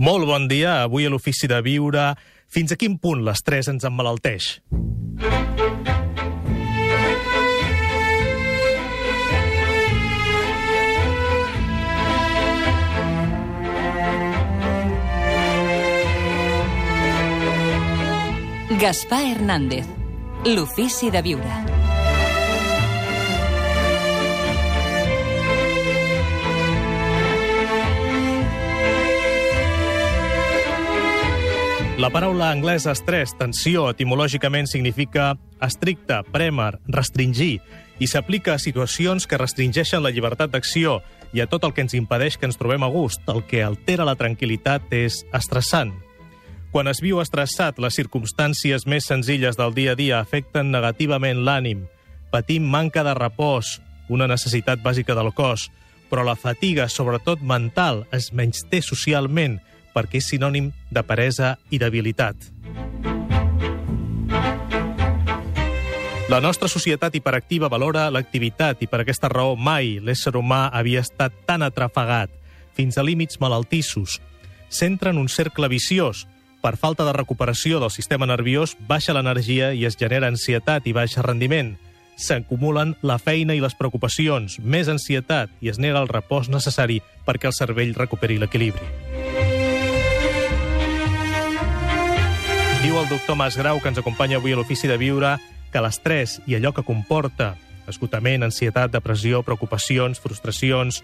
Molt bon dia. Avui a l'Ofici de Viure. Fins a quin punt l'estrès ens emmalalteix? Gaspar Hernández. L'Ofici de Viure. La paraula anglesa estrès, tensió, etimològicament significa estricte, prèmer, restringir, i s'aplica a situacions que restringeixen la llibertat d'acció i a tot el que ens impedeix que ens trobem a gust. El que altera la tranquil·litat és estressant. Quan es viu estressat, les circumstàncies més senzilles del dia a dia afecten negativament l'ànim. Patim manca de repòs, una necessitat bàsica del cos, però la fatiga, sobretot mental, es menysté socialment perquè és sinònim de peresa i debilitat. La nostra societat hiperactiva valora l'activitat i per aquesta raó mai l'ésser humà havia estat tan atrafegat, fins a límits malaltissos. S'entra en un cercle viciós. Per falta de recuperació del sistema nerviós, baixa l'energia i es genera ansietat i baix rendiment. S'acumulen la feina i les preocupacions, més ansietat i es nega el repòs necessari perquè el cervell recuperi l'equilibri. Diu el doctor Masgrau, que ens acompanya avui a l'Ofici de Viure, que l'estrès i allò que comporta, esgotament, ansietat, depressió, preocupacions, frustracions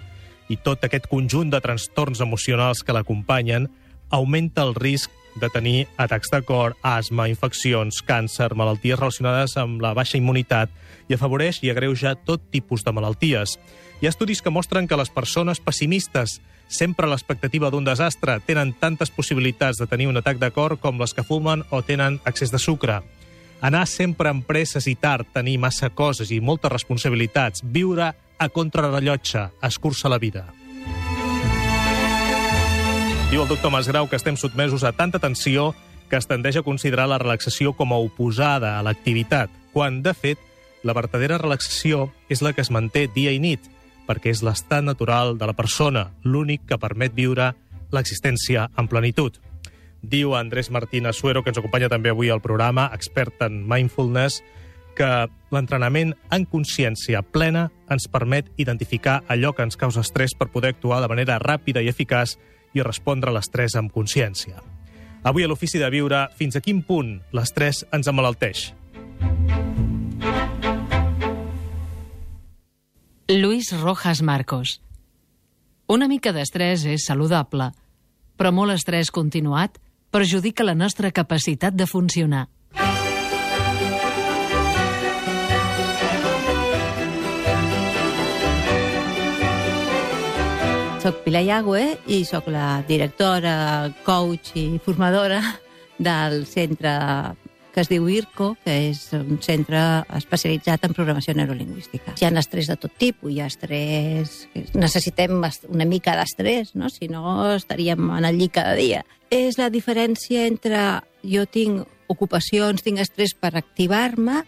i tot aquest conjunt de trastorns emocionals que l'acompanyen, augmenta el risc de tenir atacs de cor, asma, infeccions, càncer, malalties relacionades amb la baixa immunitat i afavoreix i agreuja tot tipus de malalties. Hi ha estudis que mostren que les persones pessimistes sempre a l'expectativa d'un desastre, tenen tantes possibilitats de tenir un atac de cor com les que fumen o tenen excés de sucre. Anar sempre amb presses i tard, tenir massa coses i moltes responsabilitats, viure a contrarrellotge, escurça la vida. Diu el doctor Masgrau que estem sotmesos a tanta tensió que es tendeix a considerar la relaxació com a oposada a l'activitat, quan, de fet, la verdadera relaxació és la que es manté dia i nit, perquè és l'estat natural de la persona, l'únic que permet viure l'existència en plenitud. Diu Andrés Martín Asuero, que ens acompanya també avui al programa, expert en mindfulness, que l'entrenament en consciència plena ens permet identificar allò que ens causa estrès per poder actuar de manera ràpida i eficaç i respondre a l'estrès amb consciència. Avui a l'Ofici de Viure, fins a quin punt l'estrès ens emmalalteix? Luis Rojas Marcos. Una mica d'estrès és saludable, però molt estrès continuat perjudica la nostra capacitat de funcionar. Soc Pilar Yagüe i sóc la directora, coach i formadora del centre que es diu IRCO, que és un centre especialitzat en programació neurolingüística. Hi ha estrès de tot tipus, hi ha estrès... Necessitem una mica d'estrès, no? si no estaríem en el llit cada dia. És la diferència entre jo tinc ocupacions, tinc estrès per activar-me,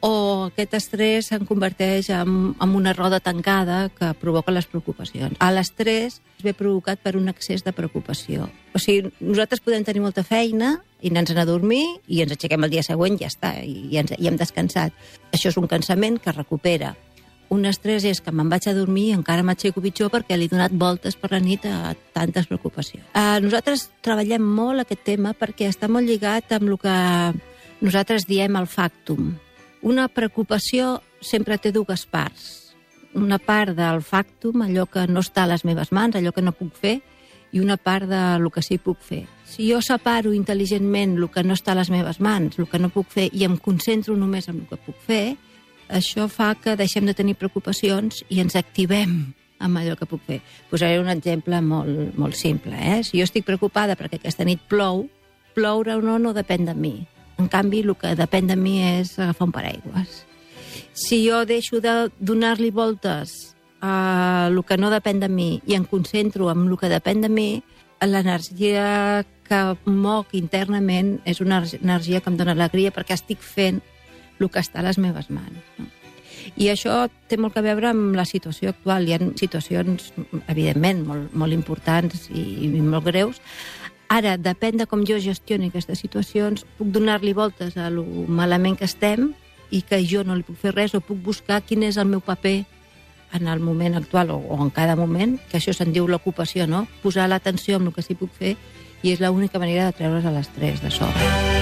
o aquest estrès se'n converteix en, en una roda tancada que provoca les preocupacions. A l'estrès es ve provocat per un excés de preocupació. O sigui, nosaltres podem tenir molta feina i anar a dormir i ens aixequem el dia següent i ja està, i, i, ens, i hem descansat. Això és un cansament que recupera. Un estrès és que me'n vaig a dormir i encara m'aixeco pitjor perquè li he donat voltes per la nit a tantes preocupacions. Uh, nosaltres treballem molt aquest tema perquè està molt lligat amb el que nosaltres diem el factum, una preocupació sempre té dues parts. Una part del factum, allò que no està a les meves mans, allò que no puc fer, i una part de lo que sí puc fer. Si jo separo intel·ligentment el que no està a les meves mans, el que no puc fer, i em concentro només en el que puc fer, això fa que deixem de tenir preocupacions i ens activem amb allò que puc fer. Posaré un exemple molt, molt simple. Eh? Si jo estic preocupada perquè aquesta nit plou, ploure o no no depèn de mi. En canvi, el que depèn de mi és agafar un paraigües. Si jo deixo de donar-li voltes a el que no depèn de mi i em concentro en el que depèn de mi, l'energia que moc internament és una energia que em dona alegria perquè estic fent el que està a les meves mans. No? I això té molt a veure amb la situació actual. Hi ha situacions, evidentment, molt, molt importants i, i molt greus. Ara, depèn de com jo gestioni aquestes situacions, puc donar-li voltes a lo malament que estem i que jo no li puc fer res o puc buscar quin és el meu paper en el moment actual o, o en cada moment, que això se'n diu l'ocupació, no? Posar l'atenció en el que sí puc fer i és l'única manera de treure's a l'estrès de sobre.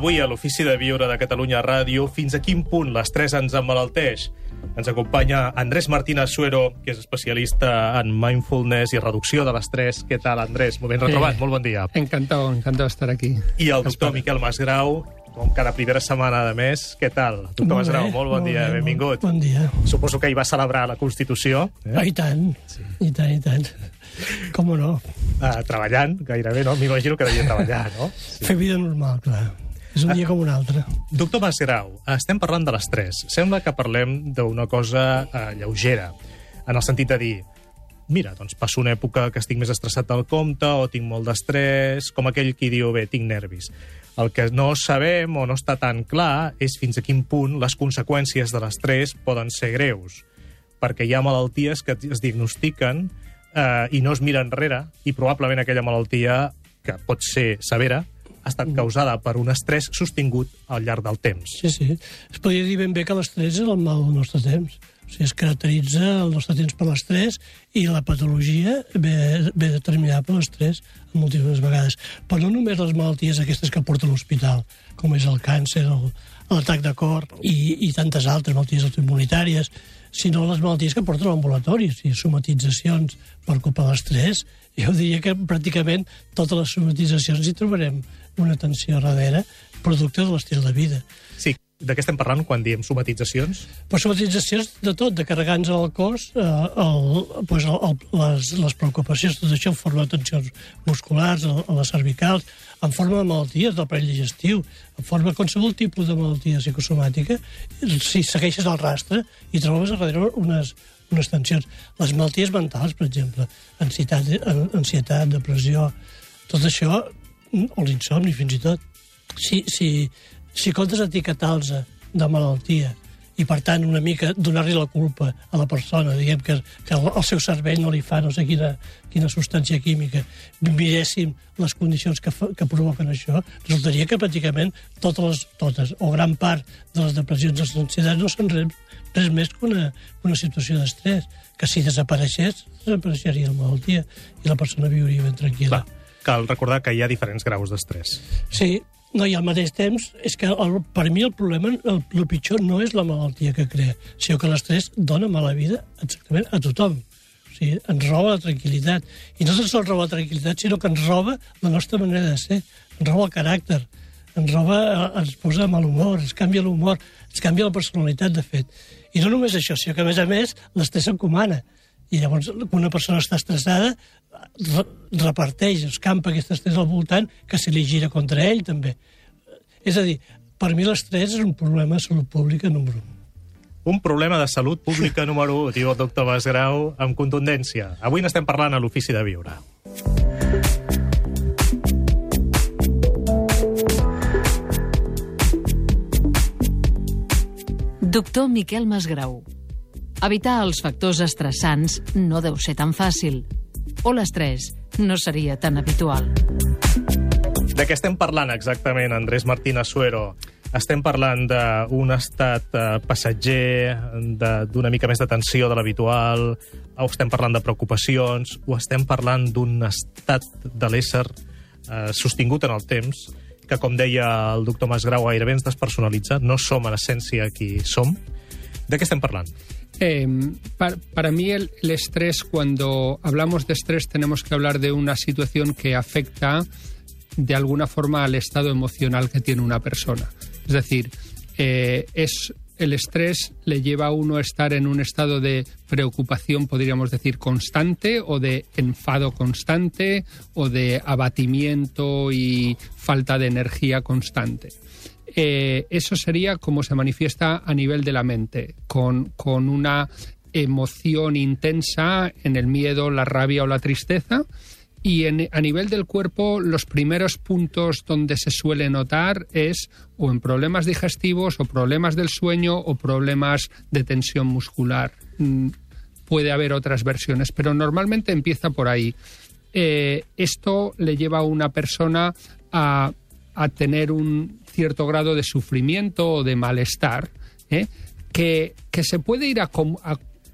Avui a l'Ofici de Viure de Catalunya Ràdio, fins a quin punt l'estrès ens emmalalteix? Ens acompanya Andrés Martínez Suero, que és especialista en mindfulness i reducció de l'estrès. Què tal, Andrés? Molt ben retrobat, Eh, molt bon dia. Encantado, encantado de estar aquí. I el doctor Miquel Masgrau, com cada primera setmana de mes. Què tal? Doctor Molt Masgrau, bé, molt bon dia, bé, benvingut. Bon, dia. Suposo que hi va celebrar la Constitució, Eh? Ah, I tant, sí. i tant, i tant. Com no? eh, treballant, gairebé, no? M'imagino que devia treballar, no? Sí. Fer vida normal, clar. És un dia com un altre. Doctor Masgrau, estem parlant de l'estrès. Sembla que parlem d'una cosa eh, lleugera, en el sentit de dir mira, doncs passo una època que estic més estressat del compte o tinc molt d'estrès, com aquell qui diu, bé, tinc nervis. El que no sabem o no està tan clar és fins a quin punt les conseqüències de l'estrès poden ser greus, perquè hi ha malalties que es diagnostiquen eh, i no es mira enrere, i probablement aquella malaltia, que pot ser severa, ha estat causada per un estrès sostingut al llarg del temps. Sí, sí. Es podria dir ben bé que l'estrès és el mal del nostre temps. O sigui, es caracteritza el nostre temps per l'estrès i la patologia ve, ve determinada per l'estrès moltíssimes vegades. Però no només les malalties aquestes que porta a l'hospital, com és el càncer, l'atac de cor i, i tantes altres malalties autoimmunitàries, sinó les malalties que porten a l'ambulatori, o sigui, somatitzacions per culpa de l'estrès. Jo diria que pràcticament totes les somatitzacions hi trobarem una tensió darrere, producte de l'estil de vida. Sí, de què estem parlant quan diem somatitzacions? Pues somatitzacions de tot, de carregar-nos al cos eh, el, pues el, el, les, les preocupacions, tot això en forma de tensions musculars, a, a les cervicals, en forma de malalties del parell digestiu, en forma de qualsevol tipus de malaltia psicosomàtica, si segueixes el rastre i trobes a darrere unes, unes tensions. Les malalties mentals, per exemple, ansietat, ansietat depressió, tot això, o l'insomni fins i tot. Si, si, si comptes etiquetar-los de malaltia i, per tant, una mica donar-li la culpa a la persona, diguem que, que el seu cervell no li fa no sé quina, quina substància química, miréssim les condicions que, fa, que provoquen això, resultaria que pràcticament totes, les, totes o gran part de les depressions i les ansietats no són res, res més que una, una situació d'estrès, que si desapareixés, desapareixeria la malaltia i la persona viuria ben tranquil·la. Clar, cal recordar que hi ha diferents graus d'estrès. Sí, no, i al mateix temps, és que el, per mi el problema, el, el pitjor no és la malaltia que crea, sinó que l'estrès dona mala vida exactament a tothom. O sigui, ens roba la tranquil·litat. I no sols roba la tranquil·litat, sinó que ens roba la nostra manera de ser, ens roba el caràcter, ens roba, ens posa mal humor, ens canvia l'humor, ens canvia la personalitat, de fet. I no només això, sinó que, a més a més, l'estrès s'encomana. I llavors, quan una persona està estressada, reparteix, escampa aquest estrès al voltant, que se li gira contra ell, també. És a dir, per mi l'estrès és un problema de salut pública número un. Un problema de salut pública número 1, diu el doctor Masgrau, amb contundència. Avui n'estem parlant a l'Ofici de Viure. Doctor Miquel Masgrau. Evitar els factors estressants no deu ser tan fàcil. O l'estrès no seria tan habitual. De què estem parlant exactament, Andrés Martínez Suero? Estem parlant d'un estat eh, passatger, d'una mica més de tensió de l'habitual, o estem parlant de preocupacions, o estem parlant d'un estat de l'ésser eh, sostingut en el temps, que, com deia el doctor Masgrau, gairebé ens despersonalitza, no som en essència qui som. De què estem parlant? Pa- para mí el, el estrés, cuando hablamos de estrés, tenemos que hablar de una situación que afecta de alguna forma al estado emocional que tiene una persona. Es decir, eh, es el estrés le lleva a uno a estar en un estado de preocupación, podríamos decir, constante, o de enfado constante, o de abatimiento y falta de energía constante. Eh, eso sería como se manifiesta a nivel de la mente, con, con una emoción intensa en el miedo, la rabia o la tristeza. Y en, a nivel del cuerpo, los primeros puntos donde se suele notar es o en problemas digestivos, o problemas del sueño, o problemas de tensión muscular. Mm, puede haber otras versiones, pero normalmente empieza por ahí. Eh, esto le lleva a una persona a, a, tener un cierto grado de sufrimiento o de malestar, ¿eh? que, que, se puede ir a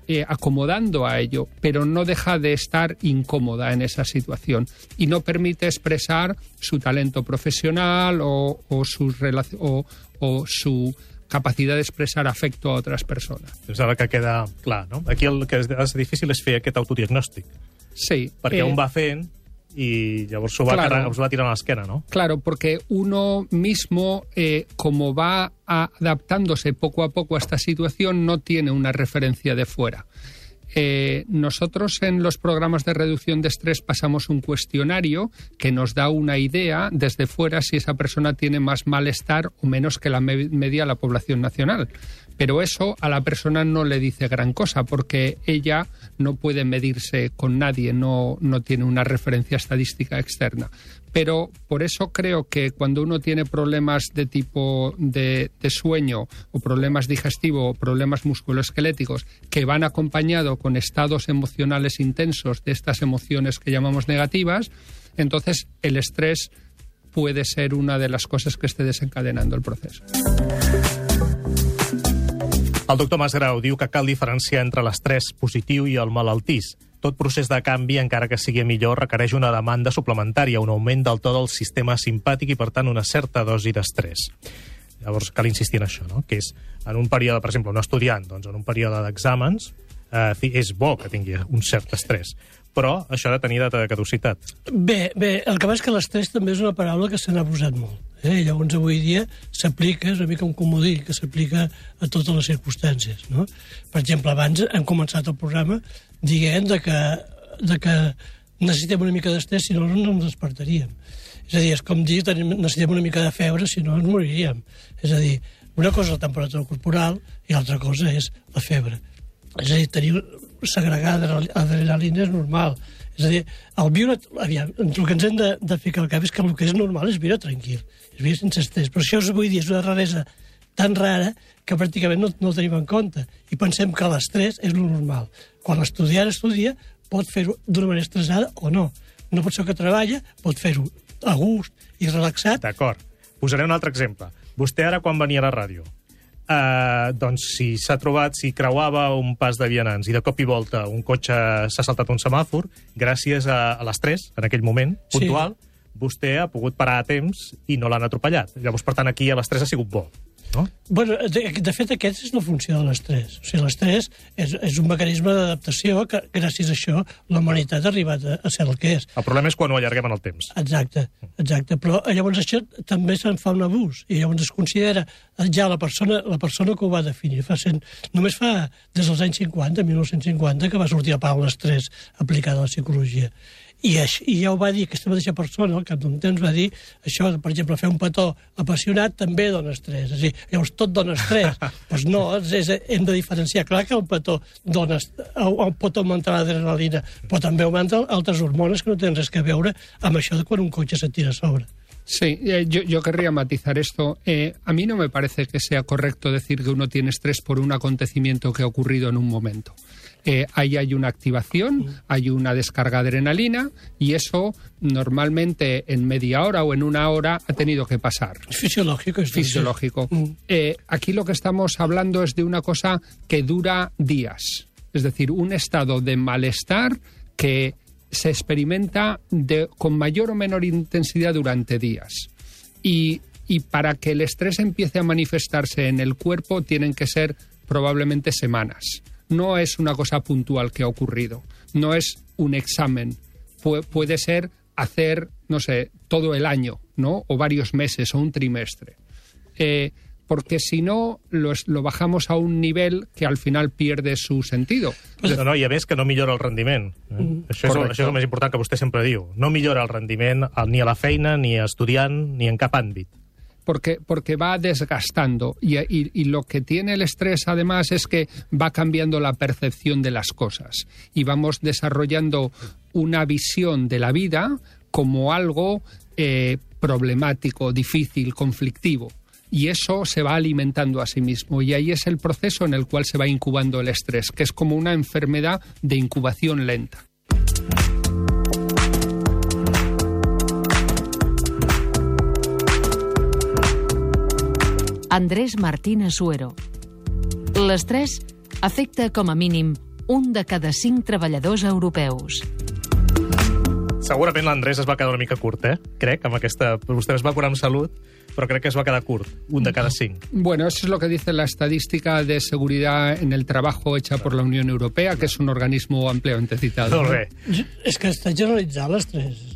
eh, acomodando a ello, pero no deja de estar incómoda en esa situación y no permite expresar su talento profesional o, o, sus o, o su capacitat d'expressar afecto a altres persones. Doncs ara que queda clar, no? Aquí el que és difícil és fer aquest autodiagnòstic. Sí. Perquè eh... un va fent y llavors s'ho va, claro, va tirant a l'esquena, ¿no? Claro, porque uno mismo, eh, como va adaptándose poco a poco a esta situación, no tiene una referencia de fuera. Eh, nosotros en los programas de reducción de estrés pasamos un cuestionario que nos da una idea desde fuera si esa persona tiene más malestar o menos que la media de la población nacional. Pero eso a la persona no le dice gran cosa porque ella no puede medirse con nadie, no, no tiene una referencia estadística externa. Pero por eso creo que cuando uno tiene problemas de tipo de, sueño o problemas digestivos o problemas musculoesqueléticos que van acompañados con estados emocionales intensos de estas emociones que llamamos negativas, entonces el estrés puede ser una de las cosas que esté desencadenando el proceso. El doctor Masgrau diu que cal diferenciar entre l'estrès positiu i el malaltís. Tot procés de canvi, encara que sigui millor, requereix una demanda suplementària, un augment del to del sistema simpàtic i, per tant, una certa dosi d'estrès. Llavors, cal insistir en això, no? que és en un període, per exemple, un estudiant, doncs, en un període d'exàmens, eh, és bo que tingui un cert estrès, però això ha de tenir data de caducitat. Bé, bé, el que passa és que l'estrès també és una paraula que se n'ha abusat molt. Eh? Llavors, avui dia s'aplica, és una mica un comodí, que s'aplica a totes les circumstàncies. No? Per exemple, abans hem començat el programa dient de que, de que necessitem una mica d'estrès, si no, no ens despertaríem. És a dir, és com dir tenim, necessitem una mica de febre, si no ens moriríem. És a dir, una cosa és la temperatura corporal i l'altra cosa és la febre. És a dir, tenir segregada adrenalina és normal, és a dir, el viure... Aviam, el que ens hem de, de ficar al cap és que el que és normal és viure tranquil, és viure sense estrès. Però això us vull dir, és una raresa tan rara que pràcticament no, no el tenim en compte. I pensem que l'estrès és lo normal. Quan l'estudiant estudia, pot fer-ho d'una manera estressada o no. Una persona que treballa pot fer-ho a gust i relaxat. D'acord. Posaré un altre exemple. Vostè ara, quan venia a la ràdio, eh, doncs si s'ha trobat, si creuava un pas de vianants i de cop i volta un cotxe s'ha saltat un semàfor, gràcies a, a l'estrès, en aquell moment, puntual, sí. vostè ha pogut parar a temps i no l'han atropellat. Llavors, per tant, aquí l'estrès ha sigut bo. No? Bueno, de, de fet, aquest és la funció de l'estrès. O sigui, l'estrès és, és un mecanisme d'adaptació que, gràcies a això, la humanitat ha arribat a, a ser el que és. El problema és quan ho allarguem en el temps. Exacte, exacte. Però llavors això també se'n fa un abús. I llavors es considera ja la persona, la persona que ho va definir. Fa cent, només fa des dels anys 50, 1950, que va sortir a pau l'estrès aplicat a la psicologia. I, així, I ja ho va dir aquesta mateixa persona, al cap d'un temps va dir això, per exemple, fer un petó apassionat també dona estrès. És a dir, llavors tot dona estrès. Doncs pues no, és, és, hem de diferenciar. Clar que el petó dona, pot augmentar l'adrenalina, però també augmenta altres hormones que no tenen res que veure amb això de quan un cotxe se tira a sobre. Sí, eh, yo, yo, querría matizar esto. Eh, a mí no me parece que sea correcto decir que uno tiene estrés por un acontecimiento que ha ocurrido en un momento. Eh, ahí hay una activación, hay una descarga de adrenalina y eso normalmente en media hora o en una hora ha tenido que pasar. Fisiológico. Es Fisiológico. Mm. Eh, aquí lo que estamos hablando es de una cosa que dura días, es decir, un estado de malestar que se experimenta de, con mayor o menor intensidad durante días. Y, y para que el estrés empiece a manifestarse en el cuerpo tienen que ser probablemente semanas. No es una cosa puntual que ha ocurrido, no es un examen, Pu puede ser hacer, no sé, todo el año, ¿no? O varios meses o un trimestre. Eh, porque si no lo, es- lo bajamos a un nivel que al final pierde su sentido. No, no, I a més que no millora el rendiment. Eh? Mm, això, és, el- això és el més important que vostè sempre diu. No millora el rendiment a- ni a la feina, ni estudiant, ni en cap àmbit. Porque, porque va desgastando. Y, lo que tiene el estrés, además, es que va cambiando la percepción de las cosas. Y vamos desarrollando una visión de la vida como algo eh, problemático, difícil, conflictivo. Y eso se va alimentando a sí mismo. Y ahí es el proceso en el cual se va incubando el estrés, que es como una enfermedad de incubación lenta. Andrés Martínez Suero. L'estrès afecta com a mínim un de cada cinc treballadors europeus. Segurament l'Andrés es va quedar una mica curt, eh? Crec, amb aquesta... Vostè es va curar amb salut, però crec que es va quedar curt. Un de cada cinc. Bueno, eso es lo que dice la estadística de seguridad en el trabajo hecha por la Unión Europea, que es un organismo ampliamente citado. ¿no? bé. És que està generalitzat l'estrès.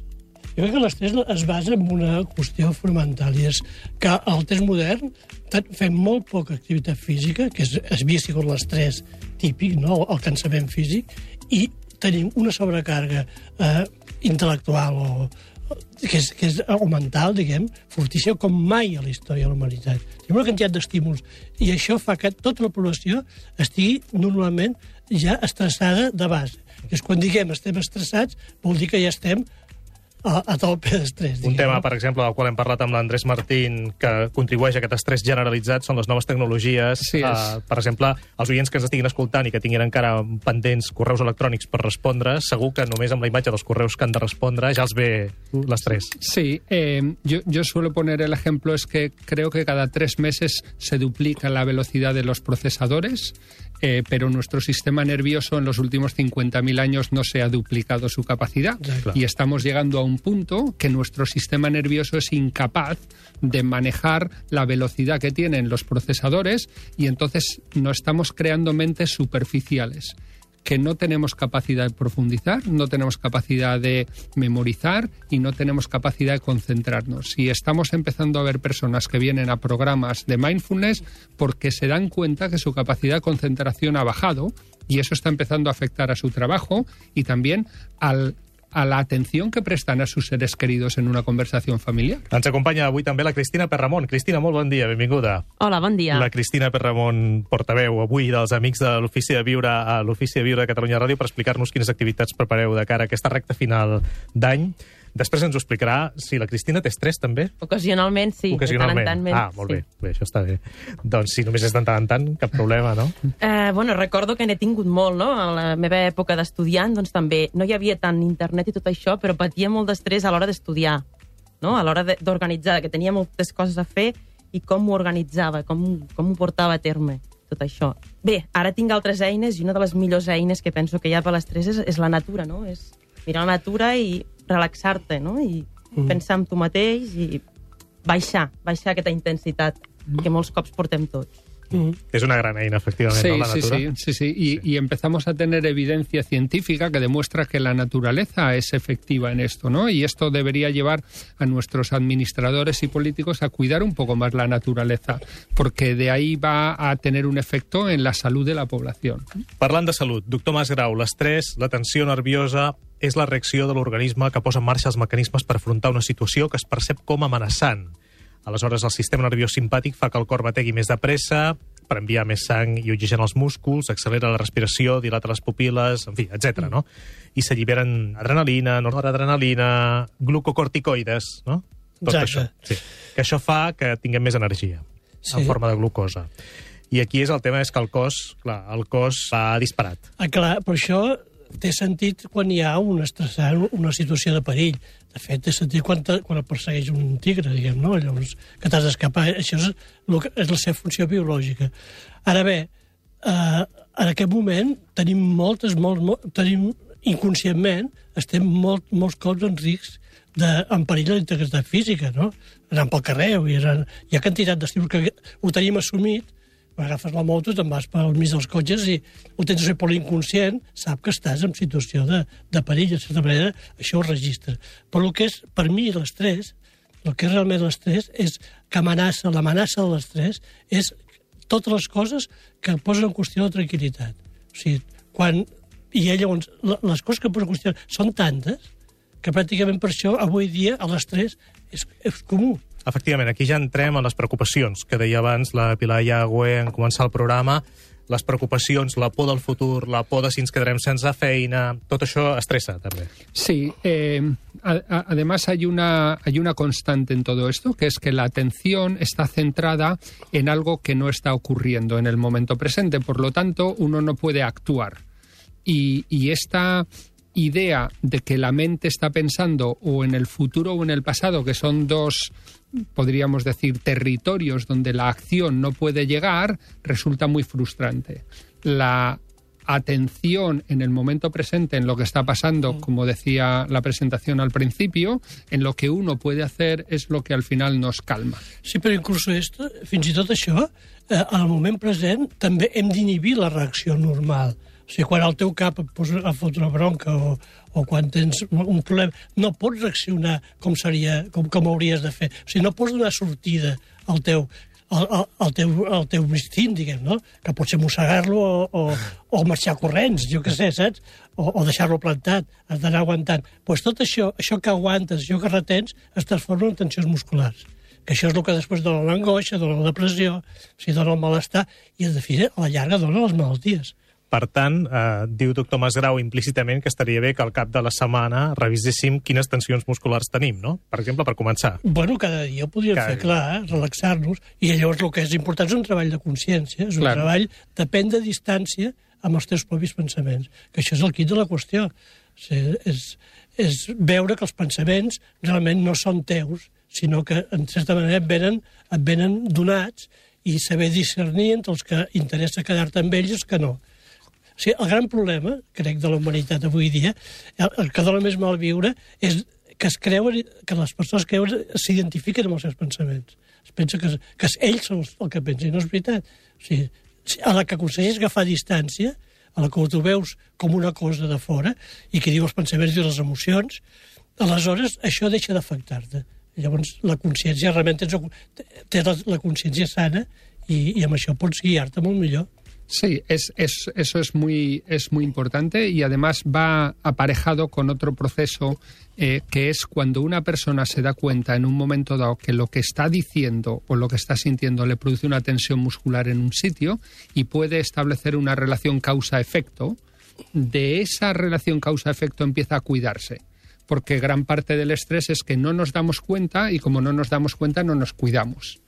Jo crec que l'estrès es basa en una qüestió fonamental, i és que al temps modern fem molt poca activitat física, que és, havia sigut l'estrès típic, no? el cansament físic, i tenim una sobrecàrrega eh, intel·lectual o, que és, que és, o mental, diguem, fortíssima com mai a la història de la humanitat. Ha una quantitat d'estímuls i això fa que tota la població estigui normalment ja estressada de base. És quan diguem estem estressats, vol dir que ja estem a, a tope d'estrès. Un diguem, tema, no? per exemple, del qual hem parlat amb l'Andrés Martín, que contribueix a aquest estrès generalitzat, són les noves tecnologies. Sí, és. Eh, per exemple, els oients que ens estiguin escoltant i que tinguin encara pendents correus electrònics per respondre, segur que només amb la imatge dels correus que han de respondre ja els ve l'estrès. Sí, eh, yo, yo suelo poner el ejemplo, es que creo que cada tres meses se duplica la velocidad de los procesadores, eh, pero nuestro sistema nervioso en los últimos 50.000 años no se ha duplicado su capacidad. Y estamos llegando a un punto que nuestro sistema nervioso es incapaz de manejar la velocidad que tienen los procesadores y entonces no estamos creando mentes superficiales que no tenemos capacidad de profundizar, no tenemos capacidad de memorizar y no tenemos capacidad de concentrarnos. Y estamos empezando a ver personas que vienen a programas de mindfulness porque se dan cuenta que su capacidad de concentración ha bajado y eso está empezando a afectar a su trabajo y también al- a la atención que prestan a sus seres queridos en una conversación familiar. Ens acompanya avui també la Cristina Perramont. Cristina, molt bon dia, benvinguda. Hola, bon dia. La Cristina Perramont, portaveu avui dels Amics de l'Ofici de Viure a l'Ofici de Viure de Catalunya Ràdio per explicar-nos quines activitats prepareu de cara a aquesta recta final d'any. Després ens ho explicarà si la Cristina té estrès, també. Ocasionalment, sí. Ocasionalment. Tant en tant, ah, molt sí. bé. bé. Això està bé. Doncs si només és de tant en tant, cap problema, no? Eh, bueno, recordo que n'he tingut molt, no? A la meva època d'estudiant, doncs també no hi havia tant internet i tot això, però patia molt d'estrès a l'hora d'estudiar, no? A l'hora de- d'organitzar, que tenia moltes coses a fer i com m'ho organitzava, com, com ho portava a terme, tot això. Bé, ara tinc altres eines i una de les millors eines que penso que hi ha per l'estrès és, és la natura, no? És mirar la natura i relaxar-te, no? I Mm. pensar en tu mateix i baixar, baixar aquesta intensitat que molts cops portem tots. Mm. És una gran eina, efectivament, Sí, no, la sí, natura. sí, sí, sí. Y, y empezamos a tener evidencia científica que demuestra que la naturaleza es efectiva en esto, ¿no? Y esto debería llevar a nuestros administradores y políticos a cuidar un poco más la naturaleza, porque de ahí va a tener un efecto en la salud de la población. Parlant de salut, doctor Masgrau, l'estrès, la tensió nerviosa, és la reacció de l'organisme que posa en marxa els mecanismes per afrontar una situació que es percep com amenaçant. Aleshores, el sistema nerviós simpàtic fa que el cor bategui més de pressa, per enviar més sang i oxigen als músculs, accelera la respiració, dilata les pupil·les, en fi, etc. no? I s'alliberen adrenalina, noradrenalina, glucocorticoides, no? Tot Exacte. això. Sí. Que això fa que tinguem més energia Sí. en forma de glucosa. I aquí és el tema és que el cos, clar, el cos va disparat. Ah, clar, però això té sentit quan hi ha un estressant, una situació de perill. De fet, té sentit quan, te, quan et persegueix un tigre, diguem, no? Llavors, que t'has d'escapar. Això és, el que, és la seva funció biològica. Ara bé, eh, en aquest moment tenim moltes, molt, molt, tenim inconscientment, estem molt, molts cops en risc de, en perill de la integritat física, no? Anant pel carrer, vull dir, hi ha quantitat d'estímuls que ho tenim assumit, agafes la moto, te'n vas pel mig dels cotxes i ho tens a fer per l'inconscient, sap que estàs en situació de, de perill, de certa manera, això ho registra. Però el que és, per mi, l'estrès, El que és realment l'estrès és que amenaça, l'amenaça de l'estrès és totes les coses que posen en qüestió la tranquil·litat. O sigui, quan... I llavors, les coses que posen en qüestió són tantes que pràcticament per això avui dia l'estrès és, és comú. Efectivament, aquí ja entrem a les preocupacions que deia abans la Pilar Iagüe en començar el programa. Les preocupacions, la por del futur, la por de si ens quedarem sense feina, tot això estressa també. Sí, eh, a, además hay una, hay una constante en todo esto, que es que la atención está centrada en algo que no está ocurriendo en el momento presente. Por lo tanto, uno no puede actuar. Y, y esta idea de que la mente está pensando o en el futuro o en el pasado, que son dos, podríamos decir, territorios donde la acción no puede llegar, resulta muy frustrante. La atención en el momento presente, en lo que está pasando, como decía la presentación al principio, en lo que uno puede hacer és lo que al final nos calma. Sí, però inclús esto, fins i tot això, eh, al moment present també hem d'inhibir la reacció normal. O sigui, quan el teu cap et posa a fotre bronca o, o quan tens un problema, no pots reaccionar com seria, com, com hauries de fer. O sigui, no pots donar sortida al teu, al, al, al teu, al teu instint, diguem, no? Que pot ser mossegar-lo o, o, o marxar corrents, jo què sé, saps? O, o deixar-lo plantat, has d'anar aguantant. Doncs pues tot això, això que aguantes, això que retens, es transforma en tensions musculars que això és el que després dona l'angoixa, dona la depressió, sigui, dona el malestar, i en definitiva, a la llarga dona les malalties. Per tant, eh, diu doctor Masgrau implícitament que estaria bé que al cap de la setmana reviséssim quines tensions musculars tenim, no? Per exemple, per començar. Bueno, cada dia ho podríem cada fer, clar, eh? relaxar-nos. I llavors el que és important és un treball de consciència, és un clar. treball de prendre distància amb els teus propis pensaments, que això és el kit de la qüestió. O sigui, és, és veure que els pensaments realment no són teus, sinó que, en certa manera, et venen, et venen donats i saber discernir entre els que interessa quedar-te amb ells i els que no. O sigui, el gran problema, crec, de la humanitat avui dia, el, el que dona més mal viure, és que es creuen, que les persones creuen, s'identifiquen amb els seus pensaments. Es pensa que, que ells són el que pensen, no és veritat. O sigui, a la que aconsegueix agafar distància, a la que tu veus com una cosa de fora, i que diu els pensaments i les emocions, aleshores això deixa d'afectar-te. Llavors, la consciència realment tens, tens la, la consciència sana i, i amb això pots guiar-te molt millor. Sí, es, es, eso es muy, es muy importante y además va aparejado con otro proceso eh, que es cuando una persona se da cuenta en un momento dado que lo que está diciendo o lo que está sintiendo le produce una tensión muscular en un sitio y puede establecer una relación causa-efecto, de esa relación causa-efecto empieza a cuidarse porque gran parte del estrés es que no nos damos cuenta y como no nos damos cuenta no nos cuidamos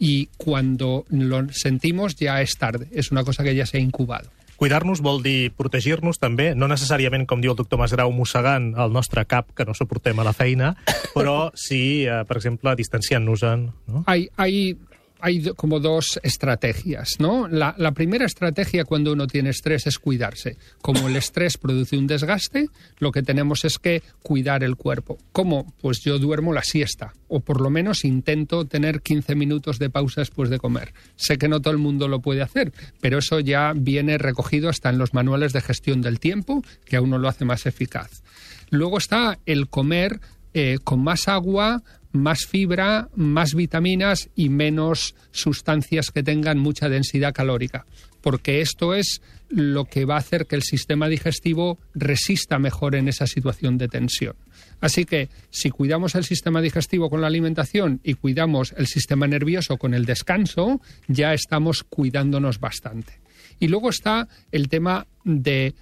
y cuando lo sentimos ja és tarde, és una cosa que ja s'ha incubat. Cuidar-nos vol dir protegir-nos també, no necessàriament, com diu el doctor Masgrau, mossegant el nostre cap, que no suportem a la feina, però sí, eh, per exemple, distanciant-nos-en. No? Hay, hay hay como dos estrategias, ¿no? La, primera estrategia cuando uno tiene estrés es cuidarse. Como el estrés produce un desgaste, lo que tenemos es que cuidar el cuerpo. ¿Cómo? Pues yo duermo la siesta, o por lo menos intento tener 15 minutos de pausa después de comer. Sé que no todo el mundo lo puede hacer, pero eso ya viene recogido hasta en los manuales de gestión del tiempo, que a uno lo hace más eficaz. Luego está el comer eh, con más agua, más fibra, más vitaminas y menos sustancias que tengan mucha densidad calórica, porque esto es lo que va a hacer que el sistema digestivo resista mejor en esa situación de tensión. Así que si cuidamos el sistema digestivo con la alimentación y cuidamos el sistema nervioso con el descanso, ya estamos cuidándonos bastante. Y luego está el tema de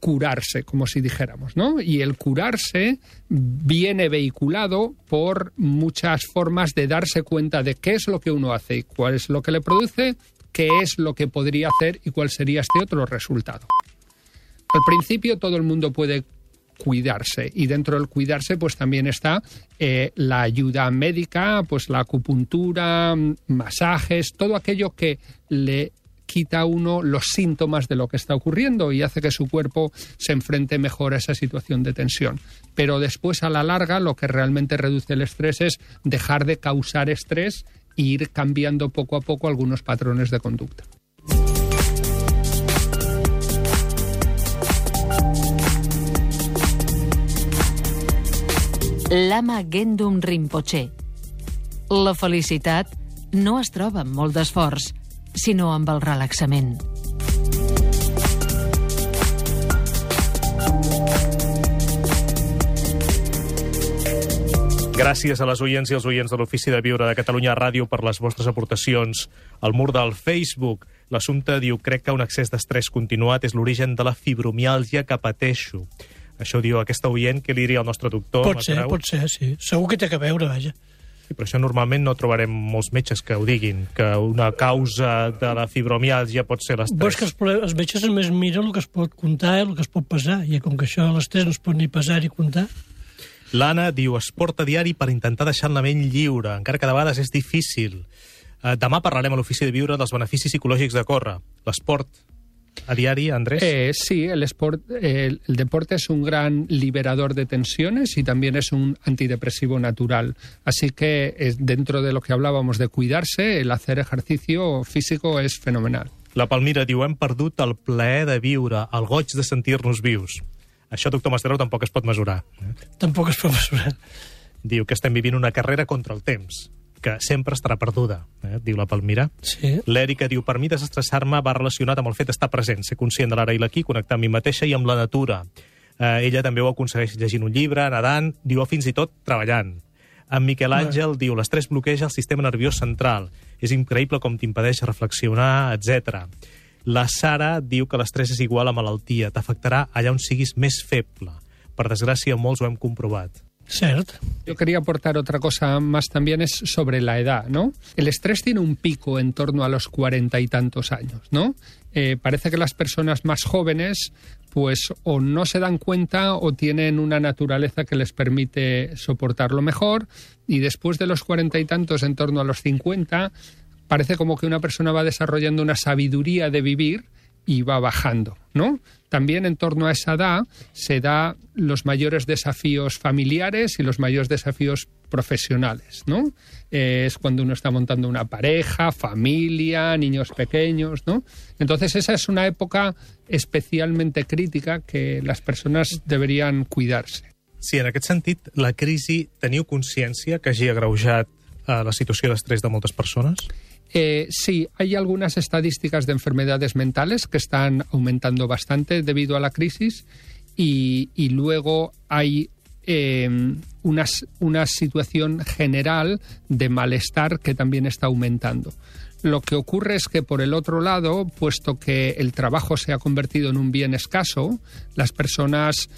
curarse, como si dijéramos, ¿no? Y el curarse viene vehiculado por muchas formas de darse cuenta de qué es lo que uno hace y cuál es lo que le produce, qué es lo que podría hacer y cuál sería este otro resultado. Al principio todo el mundo puede cuidarse y dentro del cuidarse pues también está eh, la ayuda médica, pues la acupuntura, masajes, todo aquello que le quita uno los síntomas de lo que está ocurriendo y hace que su cuerpo se enfrente mejor a esa situación de tensión. Pero después, a la larga, lo que realmente reduce el estrés es dejar de causar estrés e ir cambiando poco a poco algunos patrones de conducta. Lama Gendum Rinpoche. La felicitat no es troba amb sinó amb el relaxament. Gràcies a les oients i els oients de l'Ofici de Viure de Catalunya Ràdio per les vostres aportacions. Al mur del Facebook, l'assumpte diu crec que un excés d'estrès continuat és l'origen de la fibromiàlgia que pateixo. Això diu aquesta oient, que li diria el nostre doctor? Pot ser, pot ser, sí. Segur que té a veure, vaja. Sí, però això normalment no trobarem molts metges que ho diguin, que una causa de la fibromiàlgia pot ser l'estrès. que els, els metges només miren el que es pot comptar i el que es pot pesar, i com que això l'estrès no es pot ni pesar ni comptar, L'Anna diu esport a diari per intentar deixar la ment lliure, encara que de vegades és difícil. Eh, demà parlarem a l'Ofici de Viure dels beneficis psicològics de córrer. L'esport a diari, Andrés? Eh, sí, el, sport, el, el deporte es un gran liberador de tensiones y también es un antidepresivo natural. Así que eh, dentro de lo que hablábamos de cuidarse, el hacer ejercicio físico es fenomenal. La Palmira diu hem perdut el plaer de viure, el goig de sentir-nos vius. Això, doctor Mascaró, tampoc es pot mesurar. eh? tampoc es pot mesurar. Diu que estem vivint una carrera contra el temps, que sempre estarà perduda, eh? diu la Palmira. Sí. L'Èrica diu, per mi desestressar-me va relacionat amb el fet d'estar present, ser conscient de l'ara i l'aquí, connectar amb mi mateixa i amb la natura. Eh, ella també ho aconsegueix llegint un llibre, nedant, diu, o fins i tot treballant. En Miquel Àngel diu, l'estrès bloqueja el sistema nerviós central. És increïble com t'impedeix reflexionar, etc. La Sara diu que l'estrès és igual a malaltia, t'afectarà allà on siguis més feble. Per desgràcia, molts ho hem comprovat. Yo quería aportar otra cosa más también es sobre la edad, ¿no? El estrés tiene un pico en torno a los cuarenta y tantos años, ¿no? Eh, parece que las personas más jóvenes pues o no se dan cuenta o tienen una naturaleza que les permite soportarlo mejor y después de los cuarenta y tantos en torno a los cincuenta parece como que una persona va desarrollando una sabiduría de vivir y va bajando, ¿no? También en torno a esa edad se da los mayores desafíos familiares y los mayores desafíos profesionales, ¿no? Eh, es cuando uno está montando una pareja, familia, niños pequeños, ¿no? Entonces esa es una época especialmente crítica que las personas deberían cuidarse. Sí, en aquest sentit, la crisi, teniu consciència que hagi agreujat eh, la situació d'estrès de moltes persones? Eh, sí, hay algunas estadísticas de enfermedades mentales que están aumentando bastante debido a la crisis y, luego hay eh, una, situación general de malestar que también está aumentando. Lo que ocurre es que, por el otro lado, puesto que el trabajo se ha convertido en un bien escaso, las personas